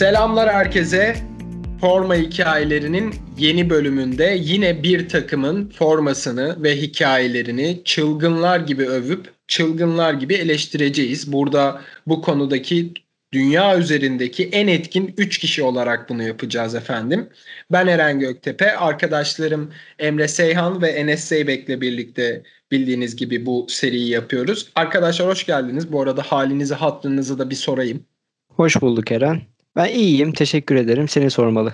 Selamlar herkese. Forma hikayelerinin yeni bölümünde yine bir takımın formasını ve hikayelerini çılgınlar gibi övüp çılgınlar gibi eleştireceğiz. Burada bu konudaki dünya üzerindeki en etkin 3 kişi olarak bunu yapacağız efendim. Ben Eren Göktepe, arkadaşlarım Emre Seyhan ve Enes Zeybek'le birlikte bildiğiniz gibi bu seriyi yapıyoruz. Arkadaşlar hoş geldiniz. Bu arada halinizi, hattınızı da bir sorayım. Hoş bulduk Eren. Ben iyiyim, teşekkür ederim. Seni sormalı.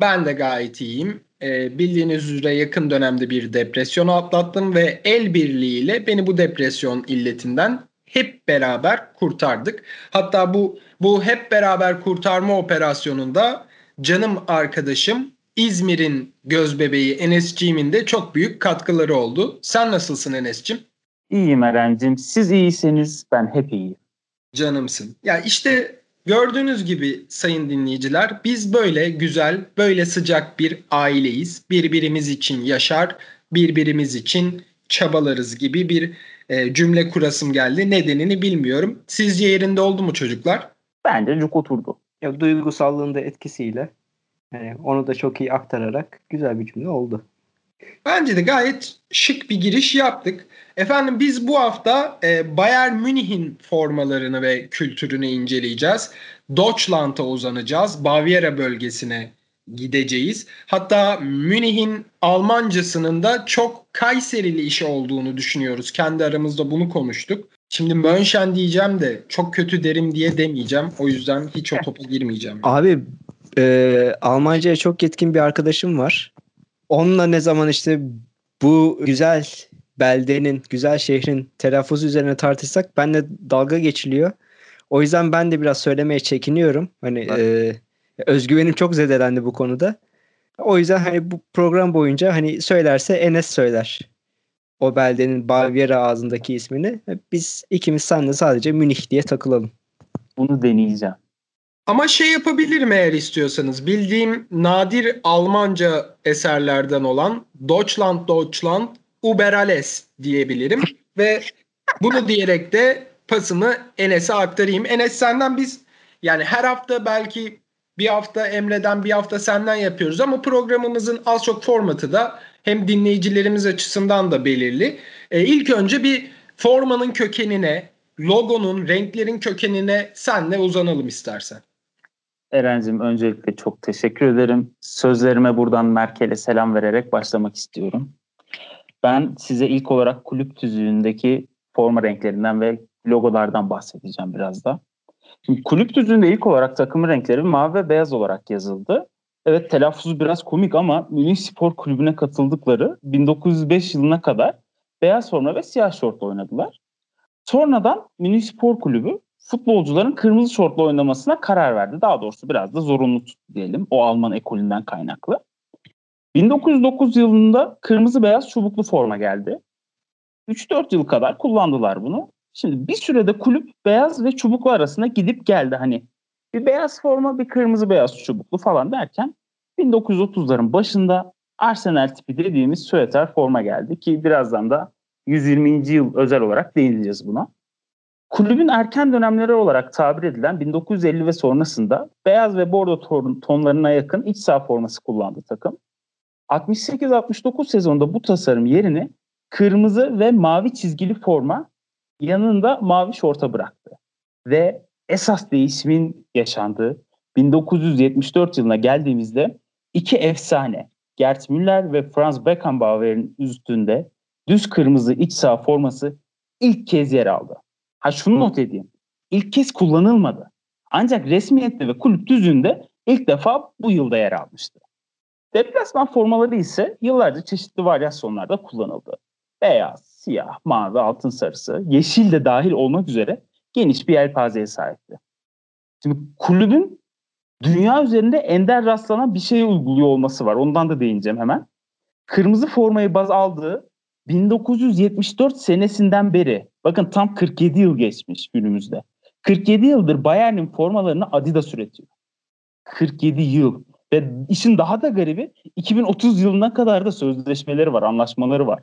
Ben de gayet iyiyim. Ee, bildiğiniz üzere yakın dönemde bir depresyon atlattım ve el birliğiyle beni bu depresyon illetinden hep beraber kurtardık. Hatta bu bu hep beraber kurtarma operasyonunda canım arkadaşım İzmir'in göz bebeği Enes'ciğimin de çok büyük katkıları oldu. Sen nasılsın Enes'cim? İyiyim Eren'cim. Siz iyiseniz ben hep iyiyim. Canımsın. Ya işte gördüğünüz gibi sayın dinleyiciler biz böyle güzel, böyle sıcak bir aileyiz. Birbirimiz için yaşar, birbirimiz için çabalarız gibi bir e, cümle kurasım geldi. Nedenini bilmiyorum. Sizce yerinde oldu mu çocuklar? Bence cuk oturdu. Ya, duygusallığın da etkisiyle yani onu da çok iyi aktararak güzel bir cümle oldu. Bence de gayet şık bir giriş yaptık. Efendim biz bu hafta e, Bayern Münih'in formalarını ve kültürünü inceleyeceğiz. Deutschland'a uzanacağız. Bavyera bölgesine gideceğiz. Hatta Münih'in Almancasının da çok Kayserili işi olduğunu düşünüyoruz. Kendi aramızda bunu konuştuk. Şimdi Mönchen diyeceğim de çok kötü derim diye demeyeceğim. O yüzden hiç o topa girmeyeceğim. Abi e, Almanca'ya çok yetkin bir arkadaşım var. Onunla ne zaman işte bu güzel beldenin, güzel şehrin telaffuzu üzerine tartışsak benle dalga geçiliyor. O yüzden ben de biraz söylemeye çekiniyorum. Hani evet. e, özgüvenim çok zedelendi bu konuda. O yüzden hani bu program boyunca hani söylerse Enes söyler. O beldenin Baviera ağzındaki ismini. Biz ikimiz senle sadece Münih diye takılalım. Bunu deneyeceğim. Ama şey yapabilirim eğer istiyorsanız. Bildiğim nadir Almanca eserlerden olan Deutschland Deutschland Uber alles diyebilirim. Ve bunu diyerek de pasımı Enes'e aktarayım. Enes senden biz yani her hafta belki bir hafta Emre'den bir hafta senden yapıyoruz ama programımızın az çok formatı da hem dinleyicilerimiz açısından da belirli. E, ilk önce bir formanın kökenine, logonun, renklerin kökenine senle uzanalım istersen. Eren'cim öncelikle çok teşekkür ederim. Sözlerime buradan Merkel'e selam vererek başlamak istiyorum. Ben size ilk olarak kulüp tüzüğündeki forma renklerinden ve logolardan bahsedeceğim biraz da. Şimdi kulüp tüzüğünde ilk olarak takım renkleri mavi ve beyaz olarak yazıldı. Evet telaffuzu biraz komik ama Münih Spor Kulübü'ne katıldıkları 1905 yılına kadar beyaz forma ve siyah şortla oynadılar. Sonradan Münih Spor Kulübü futbolcuların kırmızı şortla oynamasına karar verdi. Daha doğrusu biraz da zorunlu diyelim o Alman ekolünden kaynaklı. 1909 yılında kırmızı beyaz çubuklu forma geldi. 3-4 yıl kadar kullandılar bunu. Şimdi bir sürede kulüp beyaz ve çubuklu arasında gidip geldi. Hani bir beyaz forma bir kırmızı beyaz çubuklu falan derken 1930'ların başında Arsenal tipi dediğimiz süeter forma geldi ki birazdan da 120. yıl özel olarak değineceğiz buna. Kulübün erken dönemleri olarak tabir edilen 1950 ve sonrasında beyaz ve bordo tonlarına yakın iç saha forması kullandı takım. 68-69 sezonunda bu tasarım yerini kırmızı ve mavi çizgili forma yanında mavi şorta bıraktı. Ve esas değişimin yaşandığı 1974 yılına geldiğimizde iki efsane Gerd Müller ve Franz Beckenbauer'in üstünde düz kırmızı iç saha forması ilk kez yer aldı. Ha şunu not edeyim. İlk kez kullanılmadı. Ancak resmiyette ve kulüp düzünde ilk defa bu yılda yer almıştı. Deplasman formaları ise yıllarca çeşitli varyasyonlarda kullanıldı. Beyaz, siyah, mavi, altın sarısı, yeşil de dahil olmak üzere geniş bir yelpazeye sahipti. Şimdi kulübün dünya üzerinde ender rastlanan bir şeye uyguluyor olması var. Ondan da değineceğim hemen. Kırmızı formayı baz aldığı 1974 senesinden beri bakın tam 47 yıl geçmiş günümüzde. 47 yıldır Bayern'in formalarını Adidas üretiyor. 47 yıl. Ve işin daha da garibi 2030 yılına kadar da sözleşmeleri var, anlaşmaları var.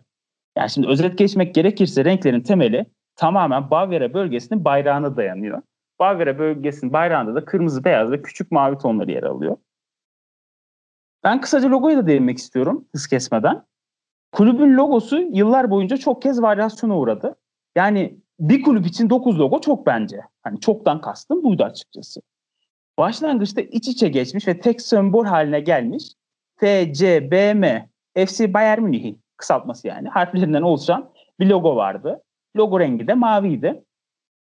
Yani şimdi özet geçmek gerekirse renklerin temeli tamamen Bavyera bölgesinin bayrağına dayanıyor. Bavyera bölgesinin bayrağında da kırmızı, beyaz ve küçük mavi tonları yer alıyor. Ben kısaca logoya da değinmek istiyorum hız kesmeden. Kulübün logosu yıllar boyunca çok kez varyasyona uğradı. Yani bir kulüp için 9 logo çok bence. Hani çoktan kastım buydu açıkçası. Başlangıçta iç içe geçmiş ve tek sembol haline gelmiş FCBM FC Bayern Münih'in kısaltması yani harflerinden oluşan bir logo vardı. Logo rengi de maviydi.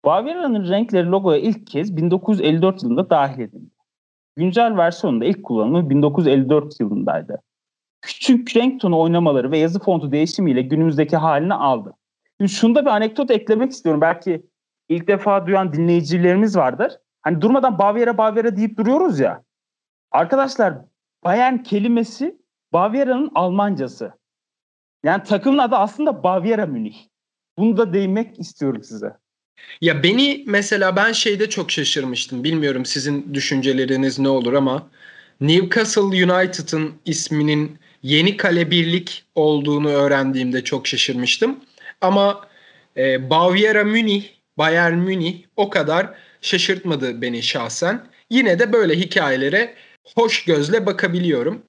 Baviera'nın renkleri logoya ilk kez 1954 yılında dahil edildi. Güncel versiyonunda ilk kullanımı 1954 yılındaydı. Küçük renk tonu oynamaları ve yazı fontu değişimiyle günümüzdeki halini aldı. Şimdi şunda bir anekdot eklemek istiyorum. Belki ilk defa duyan dinleyicilerimiz vardır. Hani durmadan Baviera Baviera deyip duruyoruz ya. Arkadaşlar Bayern kelimesi Baviera'nın Almancası. Yani takımın adı aslında Baviera Münih. Bunu da değinmek istiyorum size. Ya beni mesela ben şeyde çok şaşırmıştım. Bilmiyorum sizin düşünceleriniz ne olur ama Newcastle United'ın isminin Yeni Kale Birlik olduğunu öğrendiğimde çok şaşırmıştım. Ama e, Baviera Münih, Bayern Münih o kadar şaşırtmadı beni şahsen. Yine de böyle hikayelere hoş gözle bakabiliyorum.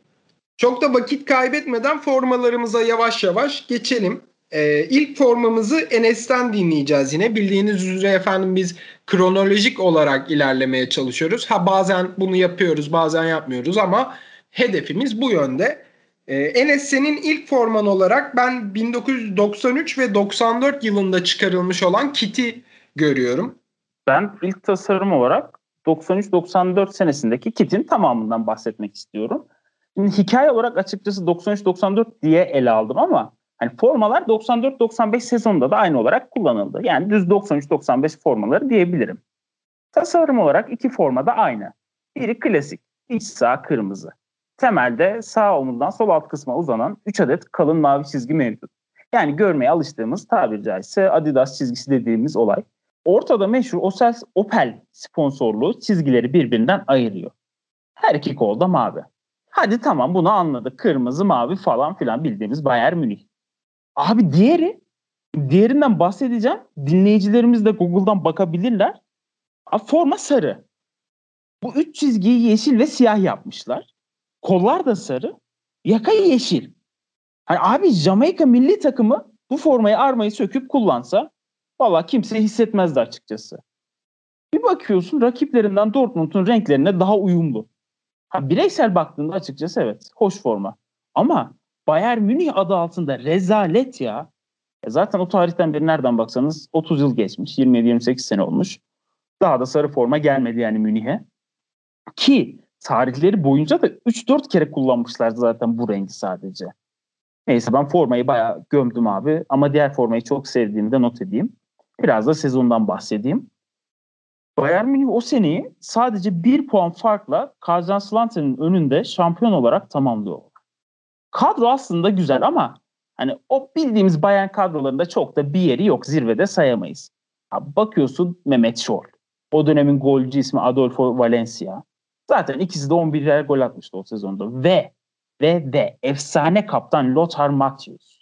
Çok da vakit kaybetmeden formalarımıza yavaş yavaş geçelim. Ee, ilk formamızı Enes'ten dinleyeceğiz yine. Bildiğiniz üzere efendim biz kronolojik olarak ilerlemeye çalışıyoruz. Ha bazen bunu yapıyoruz bazen yapmıyoruz ama hedefimiz bu yönde. Ee, Enes senin ilk forman olarak ben 1993 ve 94 yılında çıkarılmış olan kiti görüyorum. Ben ilk tasarım olarak 93-94 senesindeki kitin tamamından bahsetmek istiyorum. Şimdi hikaye olarak açıkçası 93-94 diye ele aldım ama hani formalar 94-95 sezonunda da aynı olarak kullanıldı. Yani düz 93-95 formaları diyebilirim. Tasarım olarak iki forma da aynı. Biri klasik, iç sağ kırmızı. Temelde sağ omurdan sol alt kısma uzanan 3 adet kalın mavi çizgi mevcut. Yani görmeye alıştığımız tabiri caizse Adidas çizgisi dediğimiz olay. Ortada meşhur Opel, Opel sponsorluğu çizgileri birbirinden ayırıyor. Her iki kol da mavi. Hadi tamam bunu anladık. Kırmızı, mavi falan filan bildiğimiz Bayern Münih. Abi diğeri, diğerinden bahsedeceğim. Dinleyicilerimiz de Google'dan bakabilirler. Abi forma sarı. Bu üç çizgiyi yeşil ve siyah yapmışlar. Kollar da sarı. Yaka yeşil. Hani abi Jamaika milli takımı bu formayı armayı söküp kullansa valla kimse hissetmezdi açıkçası. Bir bakıyorsun rakiplerinden Dortmund'un renklerine daha uyumlu. Ha, bireysel baktığında açıkçası evet hoş forma. Ama Bayern Münih adı altında rezalet ya. E zaten o tarihten beri nereden baksanız 30 yıl geçmiş. 27-28 sene olmuş. Daha da sarı forma gelmedi yani Münih'e. Ki tarihleri boyunca da 3-4 kere kullanmışlar zaten bu rengi sadece. Neyse ben formayı bayağı gömdüm abi. Ama diğer formayı çok sevdiğimi de not edeyim. Biraz da sezondan bahsedeyim. Bayern Münih o seneyi sadece bir puan farkla Kaiserslaughter'ın önünde şampiyon olarak tamamlıyor. Kadro aslında güzel ama hani o bildiğimiz Bayern kadrolarında çok da bir yeri yok. Zirvede sayamayız. Abi bakıyorsun Mehmet Şol. O dönemin golcü ismi Adolfo Valencia. Zaten ikisi de 11'er gol atmıştı o sezonda. Ve ve ve efsane kaptan Lothar Matthäus.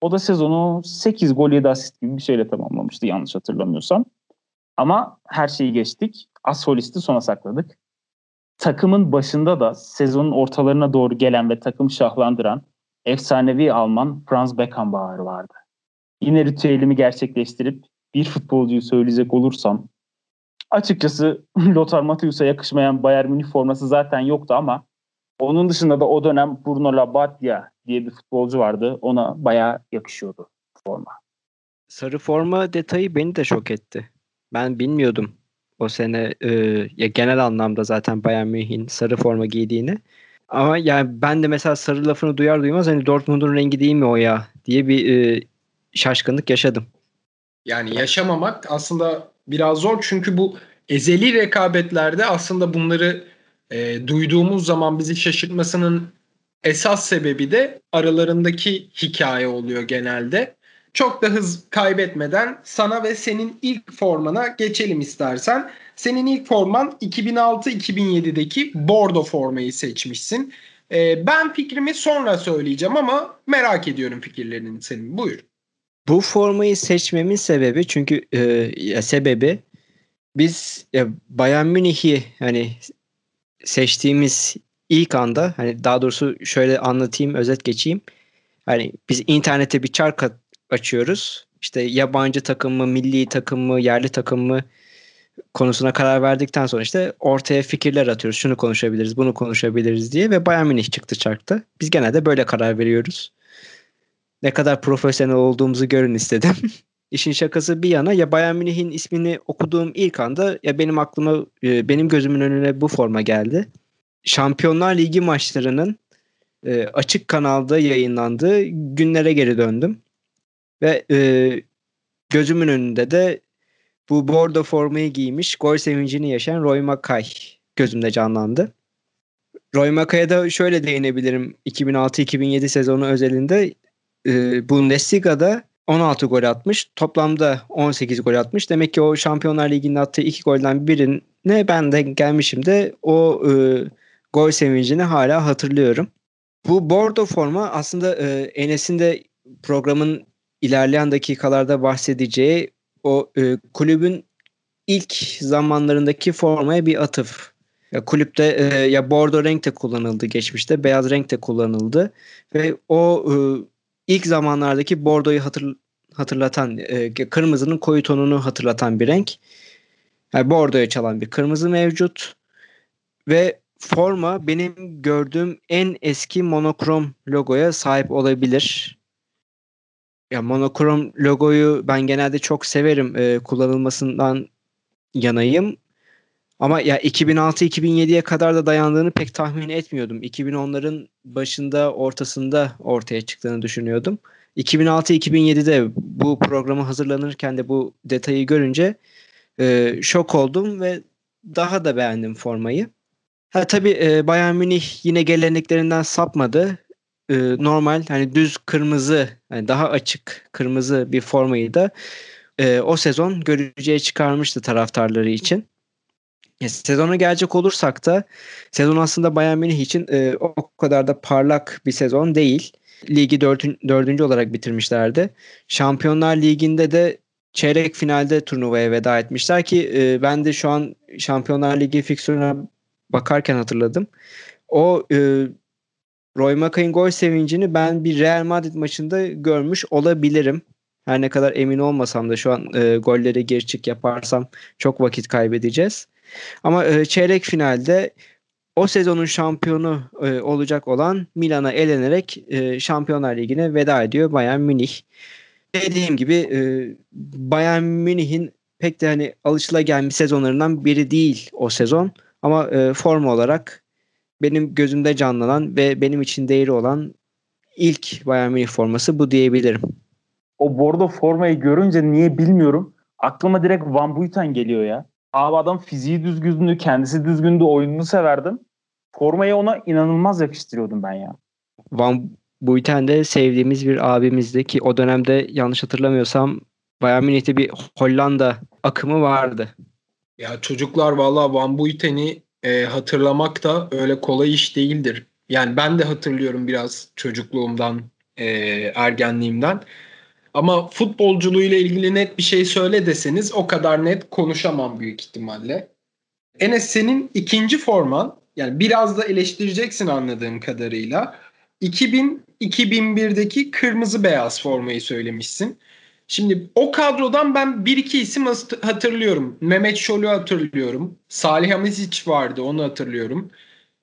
O da sezonu 8 gol 7 asist gibi bir şeyle tamamlamıştı yanlış hatırlamıyorsam. Ama her şeyi geçtik. Asfolisti sona sakladık. Takımın başında da sezonun ortalarına doğru gelen ve takım şahlandıran efsanevi Alman Franz Beckenbauer vardı. Yine ritüelimi gerçekleştirip bir futbolcuyu söyleyecek olursam açıkçası Lothar Matthäus'a yakışmayan Bayern Münih forması zaten yoktu ama onun dışında da o dönem Bruno Labbadia diye bir futbolcu vardı. Ona bayağı yakışıyordu forma. Sarı forma detayı beni de şok etti. Ben bilmiyordum o sene e, ya genel anlamda zaten Bayern Münih'in sarı forma giydiğini. Ama yani ben de mesela sarı lafını duyar duymaz hani Dortmund'un rengi değil mi o ya diye bir e, şaşkınlık yaşadım. Yani yaşamamak aslında biraz zor çünkü bu ezeli rekabetlerde aslında bunları e, duyduğumuz zaman bizi şaşırtmasının esas sebebi de aralarındaki hikaye oluyor genelde. Çok da hız kaybetmeden sana ve senin ilk formana geçelim istersen. Senin ilk forman 2006-2007'deki Bordo formayı seçmişsin. Ee, ben fikrimi sonra söyleyeceğim ama merak ediyorum fikirlerini senin. Buyur. Bu formayı seçmemin sebebi çünkü e, sebebi biz ya Bayern Münih'i hani seçtiğimiz ilk anda hani daha doğrusu şöyle anlatayım, özet geçeyim. Hani biz internete bir çark açıyoruz. İşte yabancı takım mı, milli takım mı, yerli takım mı konusuna karar verdikten sonra işte ortaya fikirler atıyoruz. Şunu konuşabiliriz, bunu konuşabiliriz diye ve Bayern Münih çıktı çarkta. Biz genelde böyle karar veriyoruz. Ne kadar profesyonel olduğumuzu görün istedim. İşin şakası bir yana ya Bayern Münih'in ismini okuduğum ilk anda ya benim aklıma e, benim gözümün önüne bu forma geldi. Şampiyonlar Ligi maçlarının e, açık kanalda yayınlandığı günlere geri döndüm. Ve e, gözümün önünde de bu bordo formayı giymiş, gol sevincini yaşayan Roy Makay gözümde canlandı. Roy Makay'a da şöyle değinebilirim. 2006-2007 sezonu özelinde e, Bundesliga'da 16 gol atmış. Toplamda 18 gol atmış. Demek ki o Şampiyonlar Ligi'nde attığı iki golden birine ben de gelmişim de o e, gol sevincini hala hatırlıyorum. Bu bordo forma aslında e, Enes'in de programın ilerleyen dakikalarda bahsedeceği o e, kulübün ilk zamanlarındaki formaya bir atıf. Ya kulüpte e, ya bordo renk de kullanıldı geçmişte, beyaz renk de kullanıldı ve o e, ilk zamanlardaki bordoyu hatır, hatırlatan, e, kırmızının koyu tonunu hatırlatan bir renk. Yani bordoya çalan bir kırmızı mevcut ve forma benim gördüğüm en eski monokrom logoya sahip olabilir. Ya monokrom logoyu ben genelde çok severim e, kullanılmasından yanayım. Ama ya 2006-2007'ye kadar da dayandığını pek tahmin etmiyordum. 2010'ların başında ortasında ortaya çıktığını düşünüyordum. 2006-2007'de bu programı hazırlanırken de bu detayı görünce e, şok oldum ve daha da beğendim formayı. Ha tabii e, Bayern Münih yine geleneklerinden sapmadı. E, normal hani düz kırmızı, yani daha açık kırmızı bir formayı da e, o sezon görücüye çıkarmıştı taraftarları için. E, sezona gelecek olursak da sezon aslında Bayern Münih için e, o kadar da parlak bir sezon değil. Ligi dördün, dördüncü olarak bitirmişlerdi. Şampiyonlar Ligi'nde de çeyrek finalde turnuvaya veda etmişler ki e, ben de şu an Şampiyonlar Ligi fiksiyonuna bakarken hatırladım. O e, Roy Makay'ın gol sevincini ben bir Real Madrid maçında görmüş olabilirim. Her ne kadar emin olmasam da şu an e, golleri gerçek yaparsam çok vakit kaybedeceğiz. Ama e, çeyrek finalde o sezonun şampiyonu e, olacak olan Milan'a elenerek e, Şampiyonlar Ligi'ne veda ediyor Bayern Münih. Dediğim gibi e, Bayern Münih'in pek de hani alışılagelmiş sezonlarından biri değil o sezon. Ama e, forma olarak benim gözümde canlanan ve benim için değeri olan ilk Bayern Münih forması bu diyebilirim. O bordo formayı görünce niye bilmiyorum. Aklıma direkt Van Buiten geliyor ya. Abi adam fiziği düzgündü, kendisi düzgündü, oyununu severdim. Formayı ona inanılmaz yakıştırıyordum ben ya. Van Buiten de sevdiğimiz bir abimizdi ki o dönemde yanlış hatırlamıyorsam Bayern Münih'te bir Hollanda akımı vardı. Ya çocuklar valla Van Buiten'i e, hatırlamak da öyle kolay iş değildir. Yani ben de hatırlıyorum biraz çocukluğumdan, e, ergenliğimden. Ama futbolculuğuyla ilgili net bir şey söyle deseniz o kadar net konuşamam büyük ihtimalle. Enes senin ikinci forman yani biraz da eleştireceksin anladığım kadarıyla. 2000-2001'deki kırmızı beyaz formayı söylemişsin. Şimdi o kadrodan ben bir iki isim hatırlıyorum. Mehmet Şol'u hatırlıyorum. Salih Hamizic vardı onu hatırlıyorum.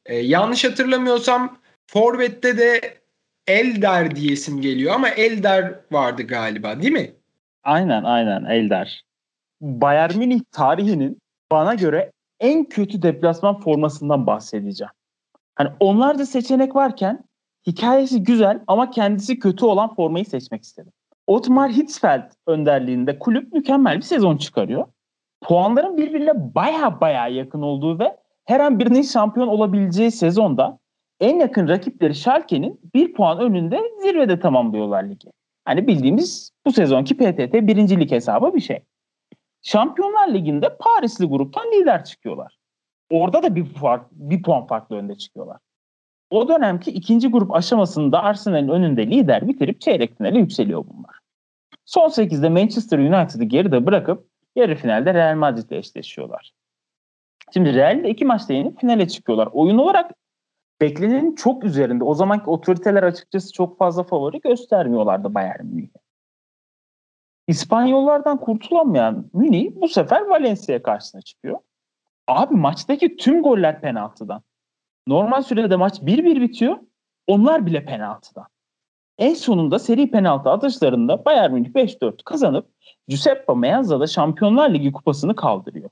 Ee, yanlış hatırlamıyorsam Forvet'te de Elder diyesim geliyor ama Elder vardı galiba değil mi? Aynen aynen Elder. Bayern Münih tarihinin bana göre en kötü deplasman formasından bahsedeceğim. Hani onlarca seçenek varken hikayesi güzel ama kendisi kötü olan formayı seçmek istedim. Otmar Hitzfeld önderliğinde kulüp mükemmel bir sezon çıkarıyor. Puanların birbirine baya baya yakın olduğu ve her an birinin şampiyon olabileceği sezonda en yakın rakipleri Schalke'nin bir puan önünde zirvede tamamlıyorlar ligi. Hani bildiğimiz bu sezonki PTT birincilik hesabı bir şey. Şampiyonlar Ligi'nde Parisli gruptan lider çıkıyorlar. Orada da bir, fark, bir puan farklı önde çıkıyorlar. O dönemki ikinci grup aşamasında Arsenal'in önünde lider bitirip çeyrek finale yükseliyor bunlar. Son 8'de Manchester United'ı geride bırakıp Yarı finalde Real Madrid ile eşleşiyorlar. Şimdi Real ile iki maçta yenip finale çıkıyorlar. Oyun olarak beklenenin çok üzerinde. O zamanki otoriteler açıkçası çok fazla favori göstermiyorlardı Bayern Münih'e. İspanyollardan kurtulamayan Münih bu sefer Valencia karşısına çıkıyor. Abi maçtaki tüm goller penaltıdan. Normal sürede maç 1-1 bitiyor. Onlar bile penaltıdan. En sonunda seri penaltı atışlarında Bayern Münih 5-4 kazanıp Giuseppe Meazza'da Şampiyonlar Ligi kupasını kaldırıyor.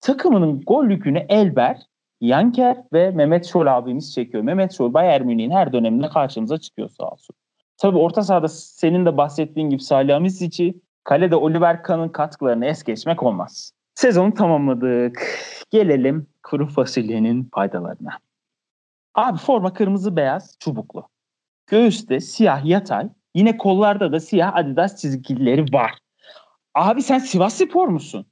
Takımının gol yükünü Elber, Yanker ve Mehmet Şol abimiz çekiyor. Mehmet Şol Bayern Münih'in her döneminde karşımıza çıkıyor sağ olsun. Tabii orta sahada senin de bahsettiğin gibi Salih Amisic'i, kalede Oliver Kahn'ın katkılarını es geçmek olmaz. Sezonu tamamladık. Gelelim kuru fasulyenin faydalarına. Abi forma kırmızı beyaz çubuklu. Göğüste siyah yatay. Yine kollarda da siyah Adidas çizgileri var. Abi sen Sivas Spor musun?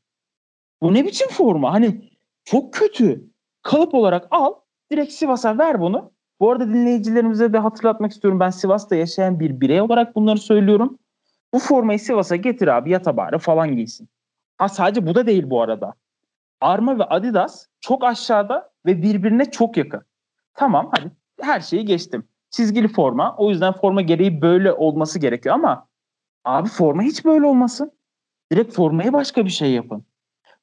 Bu ne biçim forma? Hani çok kötü. Kalıp olarak al. Direkt Sivas'a ver bunu. Bu arada dinleyicilerimize de hatırlatmak istiyorum. Ben Sivas'ta yaşayan bir birey olarak bunları söylüyorum. Bu formayı Sivas'a getir abi yata bari falan giysin. Ha sadece bu da değil bu arada. Arma ve Adidas çok aşağıda ve birbirine çok yakın. Tamam hadi her şeyi geçtim. Çizgili forma. O yüzden forma gereği böyle olması gerekiyor ama abi forma hiç böyle olmasın. Direkt formaya başka bir şey yapın.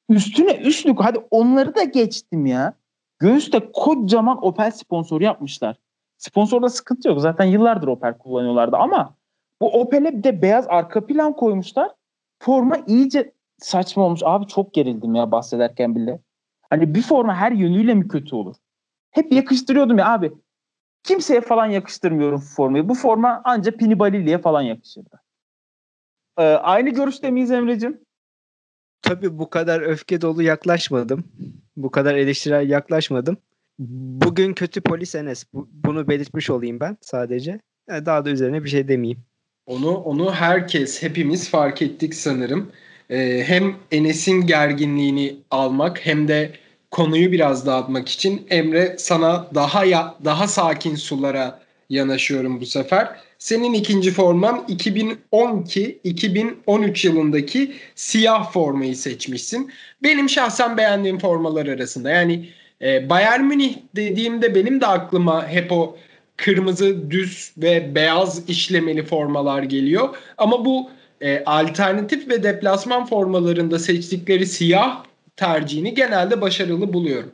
Üstüne üstlük hadi onları da geçtim ya. Göğüste kocaman Opel sponsoru yapmışlar. Sponsorda sıkıntı yok. Zaten yıllardır Opel kullanıyorlardı ama bu Opel'e de beyaz arka plan koymuşlar. Forma iyice saçma olmuş. Abi çok gerildim ya bahsederken bile. Hani bir forma her yönüyle mi kötü olur? Hep yakıştırıyordum ya abi. Kimseye falan yakıştırmıyorum formayı. Bu forma ancak Pinibalili'ye falan yakışırdı. Ee, aynı görüşte miyiz Emre'cim? Tabii bu kadar öfke dolu yaklaşmadım. Bu kadar eleştirel yaklaşmadım. Bugün kötü polis Enes. Bu, bunu belirtmiş olayım ben sadece. Yani daha da üzerine bir şey demeyeyim. Onu onu herkes, hepimiz fark ettik sanırım. Ee, hem Enes'in gerginliğini almak hem de konuyu biraz dağıtmak için Emre sana daha ya, daha sakin sulara yanaşıyorum bu sefer. Senin ikinci forman 2012-2013 yılındaki siyah formayı seçmişsin. Benim şahsen beğendiğim formalar arasında. Yani e, Bayern Münih dediğimde benim de aklıma hep o kırmızı düz ve beyaz işlemeli formalar geliyor. Ama bu e, alternatif ve deplasman formalarında seçtikleri siyah tercihini genelde başarılı buluyorum.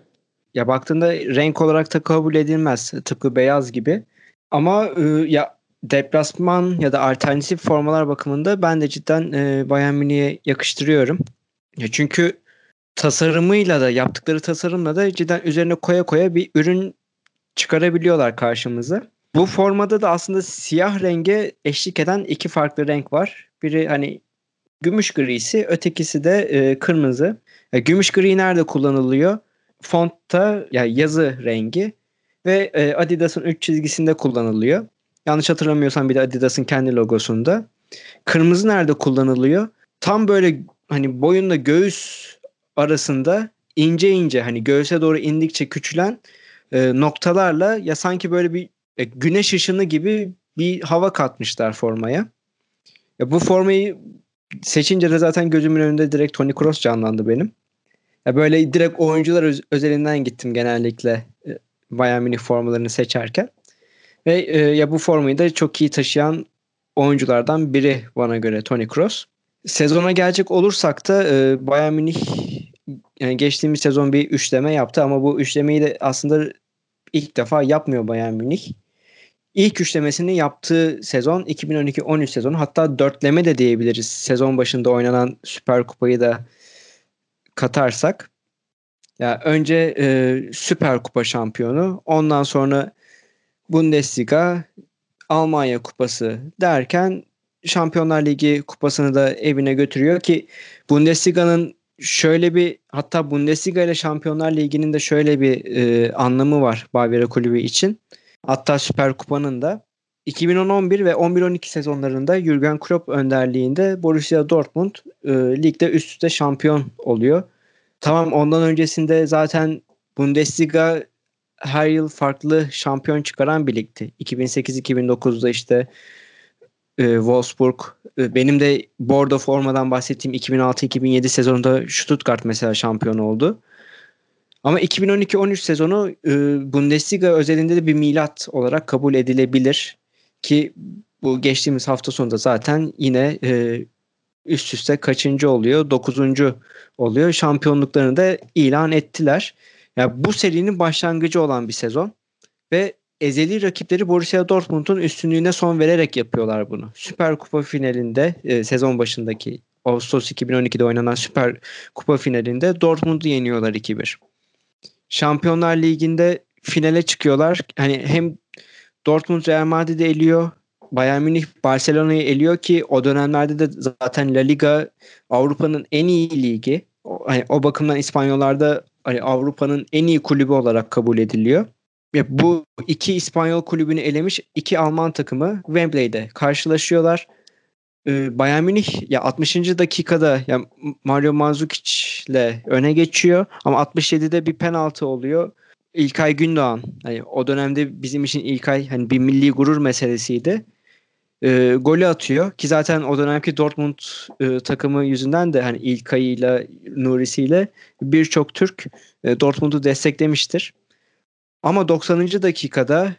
Ya baktığında renk olarak da kabul edilmez. Tıpkı beyaz gibi. Ama e, ya deplasman ya da alternatif formalar bakımında ben de cidden e, Bayern Münih'e yakıştırıyorum. Ya çünkü tasarımıyla da yaptıkları tasarımla da cidden üzerine koya koya bir ürün çıkarabiliyorlar karşımıza. Bu formada da aslında siyah renge eşlik eden iki farklı renk var. Biri hani gümüş grisi, ötekisi de e, kırmızı. Ya, gümüş gri nerede kullanılıyor? Fontta ya yazı rengi ve e, Adidas'ın üç çizgisinde kullanılıyor. Yanlış hatırlamıyorsam bir de Adidas'ın kendi logosunda. Kırmızı nerede kullanılıyor? Tam böyle hani boyunla göğüs arasında ince ince hani göğüse doğru indikçe küçülen e, noktalarla ya sanki böyle bir e, güneş ışını gibi bir hava katmışlar formaya. Ya bu formayı seçince de zaten gözümün önünde direkt Tony Kroos canlandı benim. Ya böyle direkt oyuncular öz- özelinden gittim genellikle e, Bayern formalarını seçerken. Ve e, ya bu formayı da çok iyi taşıyan oyunculardan biri bana göre Tony Kroos. Sezona gelecek olursak da e, Bayern Münih yani geçtiğimiz sezon bir üçleme yaptı ama bu üçlemeyi de aslında ilk defa yapmıyor Bayern Münih. İlk üçlemesini yaptığı sezon 2012-13 sezonu hatta dörtleme de diyebiliriz. Sezon başında oynanan Süper Kupayı da katarsak. Ya yani önce e, Süper Kupa şampiyonu, ondan sonra Bundesliga, Almanya Kupası derken Şampiyonlar Ligi kupasını da evine götürüyor ki Bundesliga'nın şöyle bir hatta Bundesliga ile Şampiyonlar Ligi'nin de şöyle bir e, anlamı var Bavyera Kulübü için. Hatta Süper Kupa'nın da 2011 ve 11-12 sezonlarında Jurgen Klopp önderliğinde Borussia Dortmund e, ligde üst üste şampiyon oluyor. Tamam ondan öncesinde zaten Bundesliga her yıl farklı şampiyon çıkaran bir ligdi. 2008-2009'da işte e, Wolfsburg. E, benim de Bordo formadan bahsettiğim 2006-2007 sezonunda Stuttgart mesela şampiyon oldu. Ama 2012-13 sezonu e, Bundesliga özelinde de bir milat olarak kabul edilebilir. Ki bu geçtiğimiz hafta sonunda zaten yine e, üst üste kaçıncı oluyor? Dokuzuncu oluyor. Şampiyonluklarını da ilan ettiler. Ya yani bu serinin başlangıcı olan bir sezon ve ezeli rakipleri Borussia Dortmund'un üstünlüğüne son vererek yapıyorlar bunu. Süper Kupa finalinde e, sezon başındaki Ağustos 2012'de oynanan Süper Kupa finalinde Dortmund'u yeniyorlar 2-1. Şampiyonlar Ligi'nde finale çıkıyorlar. Hani hem Dortmund Real Madrid'i eliyor. Bayern Münih Barcelona'yı eliyor ki o dönemlerde de zaten La Liga Avrupa'nın en iyi ligi. O, hani o bakımdan İspanyollarda hani Avrupa'nın en iyi kulübü olarak kabul ediliyor. Ve bu iki İspanyol kulübünü elemiş iki Alman takımı Wembley'de karşılaşıyorlar. Ee, Bayern Münih ya 60. dakikada ya Mario Mandzukic ile öne geçiyor ama 67'de bir penaltı oluyor. İlkay Gündoğan hani o dönemde bizim için İlkay hani bir milli gurur meselesiydi. E, golü atıyor ki zaten o dönemki Dortmund e, takımı yüzünden de hani İlkay ile Nurisi ile birçok Türk e, Dortmund'u desteklemiştir. Ama 90. dakikada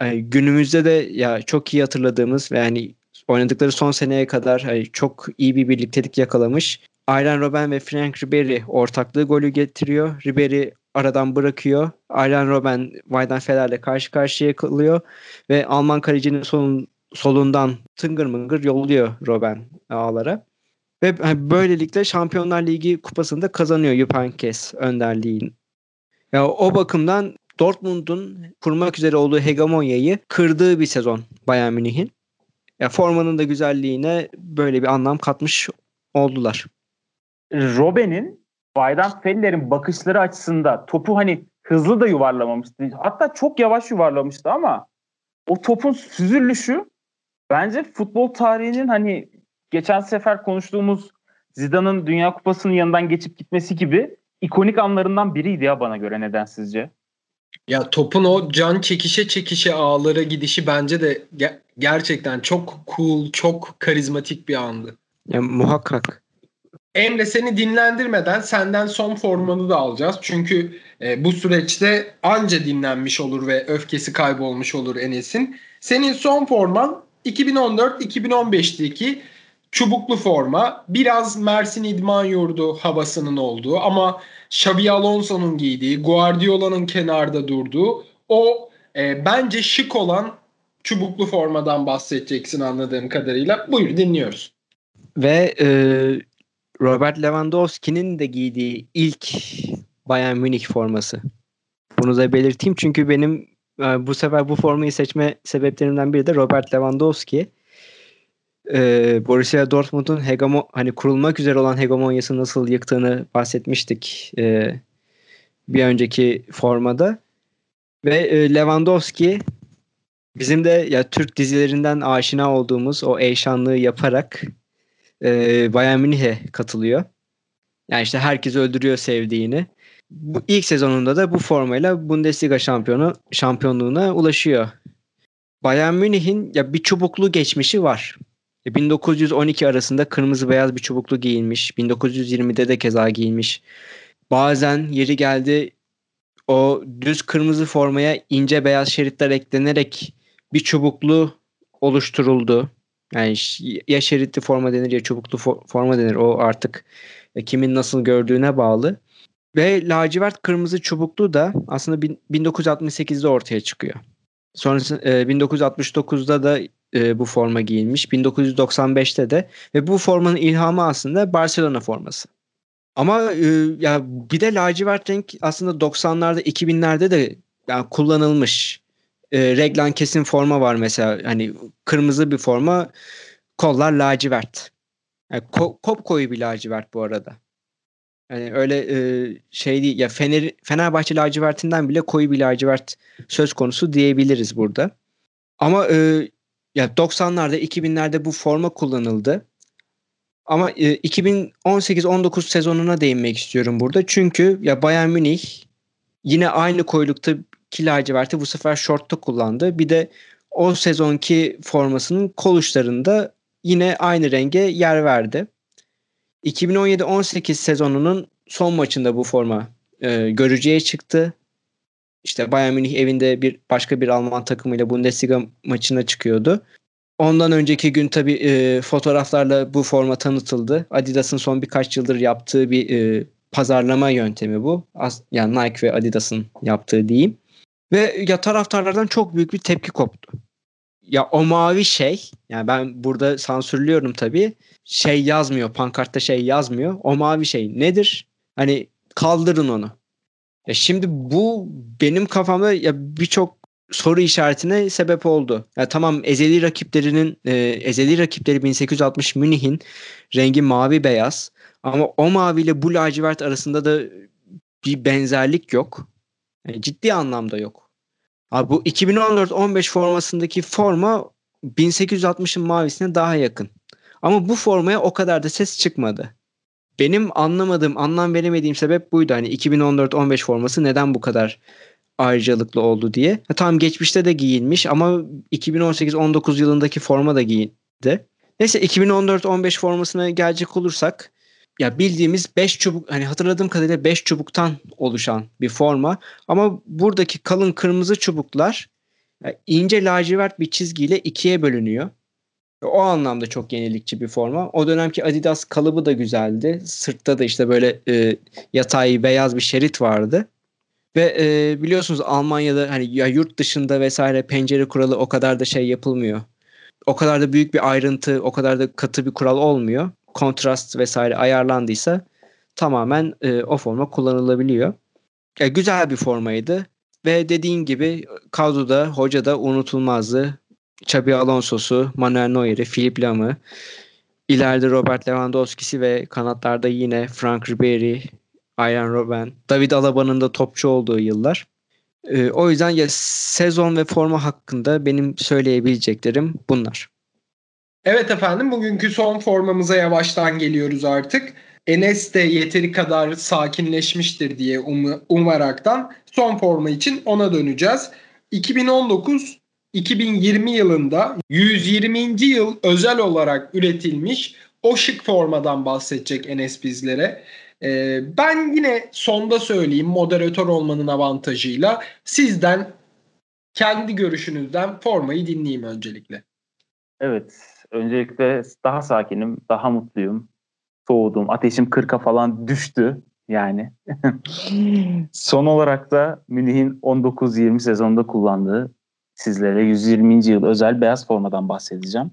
yani günümüzde de ya çok iyi hatırladığımız ve yani oynadıkları son seneye kadar hani çok iyi bir birliktelik yakalamış. Aylan Robben ve Frank Ribery ortaklığı golü getiriyor. Ribery aradan bırakıyor. Aylan Robben Weidenfeller'le karşı karşıya kalıyor ve Alman kalecinin solun, solundan tıngır mıngır yolluyor Robben ağlara. Ve böylelikle Şampiyonlar Ligi kupasını da kazanıyor Jupp Heynckes önderliğin. Ya o bakımdan Dortmund'un kurmak üzere olduğu hegemonyayı kırdığı bir sezon Bayern Münih'in. Ya formanın da güzelliğine böyle bir anlam katmış oldular. Robben'in Weidenfeller'in bakışları açısında topu hani hızlı da yuvarlamamıştı. Hatta çok yavaş yuvarlamıştı ama o topun süzülüşü bence futbol tarihinin hani geçen sefer konuştuğumuz Zidane'ın Dünya Kupası'nın yanından geçip gitmesi gibi ikonik anlarından biriydi ya bana göre neden sizce? Ya topun o can çekişe çekişe ağlara gidişi bence de ge- gerçekten çok cool, çok karizmatik bir andı. Ya muhakkak. Emre seni dinlendirmeden senden son formanı da alacağız. Çünkü e, bu süreçte anca dinlenmiş olur ve öfkesi kaybolmuş olur Enes'in. Senin son forman 2014-2015'teki çubuklu forma. Biraz Mersin İdman Yurdu havasının olduğu ama Xabi Alonso'nun giydiği, Guardiola'nın kenarda durduğu o e, bence şık olan çubuklu formadan bahsedeceksin anladığım kadarıyla. Buyur dinliyoruz. Ve e, Robert Lewandowski'nin de giydiği ilk Bayern Münih forması. Bunu da belirteyim çünkü benim e, bu sefer bu formayı seçme sebeplerimden biri de Robert Lewandowski. E, Borussia Dortmund'un hegemon hani kurulmak üzere olan hegemonyası nasıl yıktığını bahsetmiştik e, bir önceki formada. Ve e, Lewandowski bizim de ya Türk dizilerinden aşina olduğumuz o eşanlığı yaparak e, Bayern Münih'e katılıyor. Yani işte herkes öldürüyor sevdiğini. Bu ilk sezonunda da bu formayla Bundesliga şampiyonu şampiyonluğuna ulaşıyor. Bayern Münih'in ya bir çubuklu geçmişi var. 1912 e, arasında kırmızı beyaz bir çubuklu giyinmiş. 1920'de de keza giyinmiş. Bazen yeri geldi o düz kırmızı formaya ince beyaz şeritler eklenerek bir çubuklu oluşturuldu. Yani ya şeritli forma denir ya çubuklu forma denir. O artık kimin nasıl gördüğüne bağlı. Ve lacivert kırmızı çubuklu da aslında 1968'de ortaya çıkıyor. Sonrasında 1969'da da e, bu forma giyilmiş. 1995'te de ve bu formanın ilhamı aslında Barcelona forması. Ama e, ya bir de lacivert renk aslında 90'larda 2000'lerde de yani kullanılmış e, reglan kesin forma var mesela. Hani kırmızı bir forma kollar lacivert. Yani ko- kop koyu bir lacivert bu arada. Yani öyle e, şey değil. Ya Fener, Fenerbahçe lacivertinden bile koyu bir lacivert söz konusu diyebiliriz burada. Ama e, ya 90'larda 2000'lerde bu forma kullanıldı. Ama e, 2018-19 sezonuna değinmek istiyorum burada. Çünkü ya Bayern Münih yine aynı koylukta ki laciverti bu sefer short'ta kullandı. Bir de o sezonki formasının kol uçlarında yine aynı renge yer verdi. 2017-18 sezonunun son maçında bu forma e, görücüye çıktı. İşte Bayern Münih evinde bir başka bir Alman takımıyla Bundesliga maçına çıkıyordu. Ondan önceki gün tabii e, fotoğraflarla bu forma tanıtıldı. Adidas'ın son birkaç yıldır yaptığı bir e, pazarlama yöntemi bu. As, yani Nike ve Adidas'ın yaptığı diyeyim. Ve ya taraftarlardan çok büyük bir tepki koptu. Ya o mavi şey, yani ben burada sansürlüyorum tabii. Şey yazmıyor, pankartta şey yazmıyor. O mavi şey nedir? Hani kaldırın onu. Ya şimdi bu benim kafamda ya birçok soru işaretine sebep oldu. Ya tamam ezeli rakiplerinin e, ezeli rakipleri 1860 Münih'in rengi mavi beyaz ama o mavi ile bu lacivert arasında da bir benzerlik yok. Yani ciddi anlamda yok. Abi bu 2014-15 formasındaki forma 1860'ın mavisine daha yakın. Ama bu formaya o kadar da ses çıkmadı. Benim anlamadığım, anlam veremediğim sebep buydu. Hani 2014-15 forması neden bu kadar ayrıcalıklı oldu diye. Ha, tamam geçmişte de giyilmiş ama 2018-19 yılındaki forma da giyindi. Neyse 2014-15 formasına gelecek olursak ya bildiğimiz 5 çubuk hani hatırladığım kadarıyla 5 çubuktan oluşan bir forma ama buradaki kalın kırmızı çubuklar ince lacivert bir çizgiyle ikiye bölünüyor. O anlamda çok yenilikçi bir forma. O dönemki Adidas kalıbı da güzeldi. Sırtta da işte böyle e, yatay beyaz bir şerit vardı. Ve e, biliyorsunuz Almanya'da hani ya yurt dışında vesaire pencere kuralı o kadar da şey yapılmıyor. O kadar da büyük bir ayrıntı, o kadar da katı bir kural olmuyor. Kontrast vesaire ayarlandıysa tamamen e, o forma kullanılabiliyor. E, güzel bir formaydı. Ve dediğin gibi kadroda, hoca da unutulmazdı. Xabi Alonso'su, Manuel Neuer'i, Philip Lam'ı, ileride Robert Lewandowski'si ve kanatlarda yine Frank Ribery, Ayran Robben, David Alaba'nın da topçu olduğu yıllar. Ee, o yüzden ya sezon ve forma hakkında benim söyleyebileceklerim bunlar. Evet efendim bugünkü son formamıza yavaştan geliyoruz artık. Enes de yeteri kadar sakinleşmiştir diye um- umaraktan son forma için ona döneceğiz. 2019 2020 yılında 120. yıl özel olarak üretilmiş o şık formadan bahsedecek Enes bizlere. Ee, ben yine sonda söyleyeyim moderatör olmanın avantajıyla sizden kendi görüşünüzden formayı dinleyeyim öncelikle. Evet. Öncelikle daha sakinim, daha mutluyum. Soğudum. Ateşim 40'a falan düştü yani. Son olarak da Münih'in 19-20 sezonunda kullandığı sizlere 120. yıl özel beyaz formadan bahsedeceğim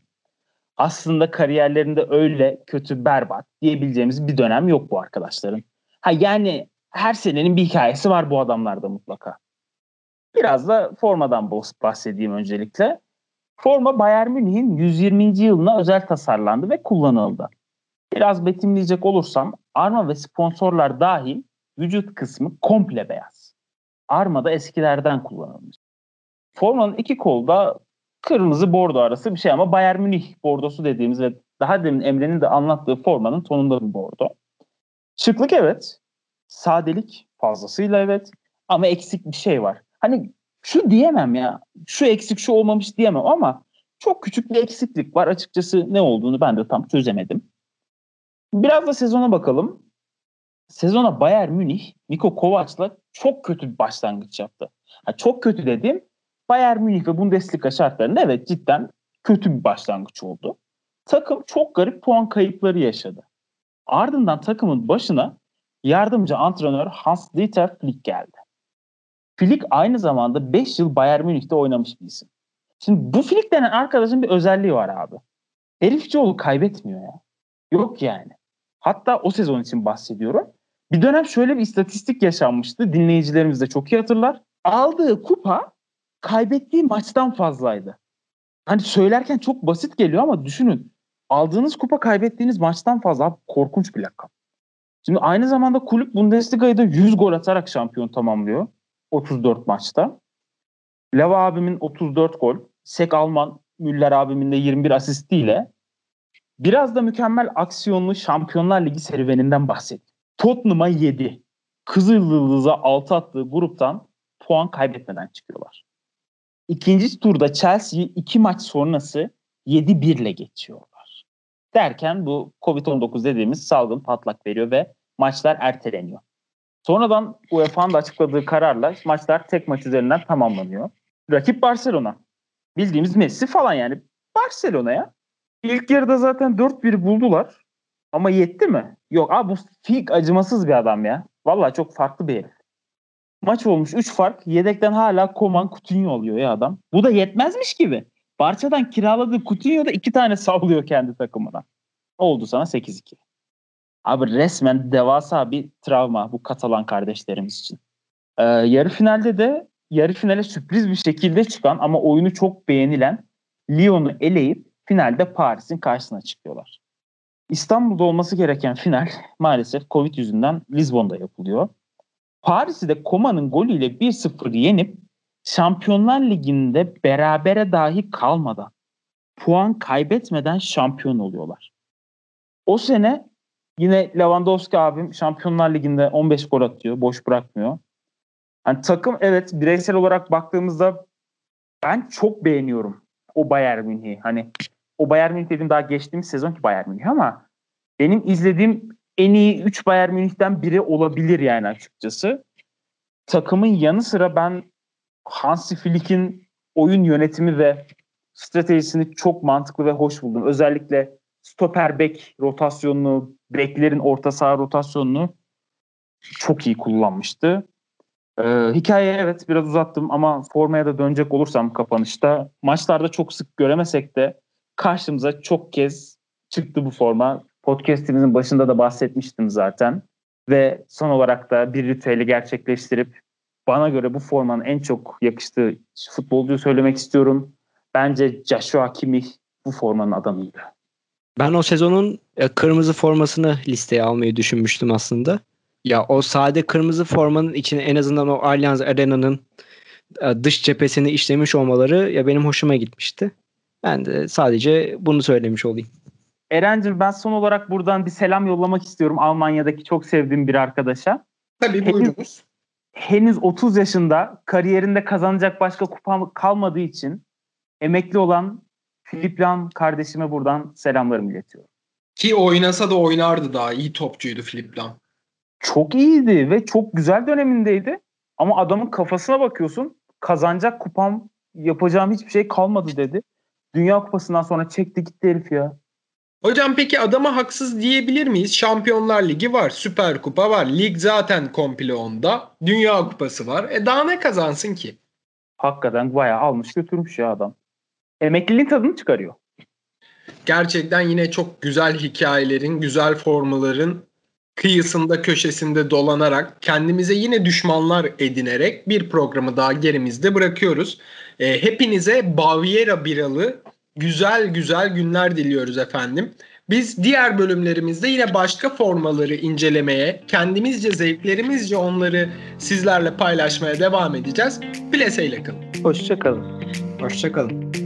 aslında kariyerlerinde öyle kötü berbat diyebileceğimiz bir dönem yok bu arkadaşların. Ha yani her senenin bir hikayesi var bu adamlarda mutlaka. Biraz da formadan bahsedeyim öncelikle. Forma Bayern Münih'in 120. yılına özel tasarlandı ve kullanıldı. Biraz betimleyecek olursam arma ve sponsorlar dahil vücut kısmı komple beyaz. Arma da eskilerden kullanılmış. Formanın iki kolda kırmızı bordo arası bir şey ama Bayern Münih bordosu dediğimiz ve daha demin Emre'nin de anlattığı formanın tonunda bir bordo. Şıklık evet. Sadelik fazlasıyla evet. Ama eksik bir şey var. Hani şu diyemem ya. Şu eksik şu olmamış diyemem ama çok küçük bir eksiklik var. Açıkçası ne olduğunu ben de tam çözemedim. Biraz da sezona bakalım. Sezona Bayern Münih Niko Kovac'la çok kötü bir başlangıç yaptı. Ha, çok kötü dedim Bayern Münih ve Bundesliga şartlarında evet cidden kötü bir başlangıç oldu. Takım çok garip puan kayıpları yaşadı. Ardından takımın başına yardımcı antrenör Hans-Dieter Flick geldi. Flick aynı zamanda 5 yıl Bayern Münih'te oynamış bir isim. Şimdi bu Flick denen arkadaşın bir özelliği var abi. Herifçioğlu kaybetmiyor ya. Yok yani. Hatta o sezon için bahsediyorum. Bir dönem şöyle bir istatistik yaşanmıştı. Dinleyicilerimiz de çok iyi hatırlar. Aldığı kupa kaybettiği maçtan fazlaydı. Hani söylerken çok basit geliyor ama düşünün. Aldığınız kupa kaybettiğiniz maçtan fazla. Korkunç bir rakam. Şimdi aynı zamanda kulüp Bundesliga'yı da 100 gol atarak şampiyon tamamlıyor. 34 maçta. Leva abimin 34 gol. Sek Alman, Müller abimin de 21 asistiyle biraz da mükemmel aksiyonlu Şampiyonlar Ligi serüveninden bahsedeyim. Tottenham'a 7, Kızıl Yıldız'a 6 attığı gruptan puan kaybetmeden çıkıyorlar. İkinci turda Chelsea'yi iki maç sonrası 7-1 ile geçiyorlar. Derken bu Covid-19 dediğimiz salgın patlak veriyor ve maçlar erteleniyor. Sonradan UEFA'nın da açıkladığı kararla maçlar tek maç üzerinden tamamlanıyor. Rakip Barcelona. Bildiğimiz Messi falan yani. Barcelona'ya. İlk yarıda zaten 4-1 buldular. Ama yetti mi? Yok abi bu Fig acımasız bir adam ya. Vallahi çok farklı bir herif. Maç olmuş 3 fark. Yedekten hala Koman Coutinho alıyor ya adam. Bu da yetmezmiş gibi. Barça'dan kiraladığı Coutinho da 2 tane sallıyor kendi takımına. Oldu sana 8-2. Abi resmen devasa bir travma bu Katalan kardeşlerimiz için. Ee, yarı finalde de yarı finale sürpriz bir şekilde çıkan ama oyunu çok beğenilen Lyon'u eleyip finalde Paris'in karşısına çıkıyorlar. İstanbul'da olması gereken final maalesef Covid yüzünden Lizbon'da yapılıyor. Paris'i de Koma'nın golüyle 1-0 yenip Şampiyonlar Ligi'nde berabere dahi kalmadan puan kaybetmeden şampiyon oluyorlar. O sene yine Lewandowski abim Şampiyonlar Ligi'nde 15 gol atıyor. Boş bırakmıyor. Yani takım evet bireysel olarak baktığımızda ben çok beğeniyorum o Bayern Münih'i. Hani o Bayern Münih dediğim daha geçtiğimiz sezonki Bayern Münih ama benim izlediğim en iyi 3 Bayern Münih'ten biri olabilir yani açıkçası. Takımın yanı sıra ben Hansi Flick'in oyun yönetimi ve stratejisini çok mantıklı ve hoş buldum. Özellikle stoper bek rotasyonunu, beklerin orta saha rotasyonunu çok iyi kullanmıştı. Ee, hikaye evet biraz uzattım ama formaya da dönecek olursam kapanışta maçlarda çok sık göremesek de karşımıza çok kez çıktı bu forma. Podcast'imizin başında da bahsetmiştim zaten. Ve son olarak da bir ritüeli gerçekleştirip bana göre bu formanın en çok yakıştığı futbolcuyu söylemek istiyorum. Bence Joshua Kimmich bu formanın adamıydı. Ben o sezonun e, kırmızı formasını listeye almayı düşünmüştüm aslında. Ya o sade kırmızı formanın içine en azından o Allianz Arena'nın e, dış cephesini işlemiş olmaları ya benim hoşuma gitmişti. Ben de sadece bunu söylemiş olayım. Eren'cim ben son olarak buradan bir selam yollamak istiyorum Almanya'daki çok sevdiğim bir arkadaşa. Tabii buyurunuz. Henüz 30 yaşında kariyerinde kazanacak başka kupa kalmadığı için emekli olan Filip Lam kardeşime buradan selamlarımı iletiyorum. Ki oynasa da oynardı daha. iyi topçuydu Filip Lam. Çok iyiydi ve çok güzel dönemindeydi. Ama adamın kafasına bakıyorsun kazanacak kupam yapacağım hiçbir şey kalmadı dedi. Dünya Kupası'ndan sonra çekti gitti herif ya. Hocam peki adama haksız diyebilir miyiz? Şampiyonlar Ligi var, Süper Kupa var. Lig zaten komple onda. Dünya Kupası var. E daha ne kazansın ki? Hakikaten bayağı almış götürmüş ya adam. Emekliliğin tadını çıkarıyor. Gerçekten yine çok güzel hikayelerin, güzel formaların kıyısında köşesinde dolanarak kendimize yine düşmanlar edinerek bir programı daha gerimizde bırakıyoruz. E, hepinize Baviera biralı güzel güzel günler diliyoruz efendim. Biz diğer bölümlerimizde yine başka formaları incelemeye, kendimizce zevklerimizce onları sizlerle paylaşmaya devam edeceğiz. Plese ile kalın. Hoşçakalın. Hoşçakalın.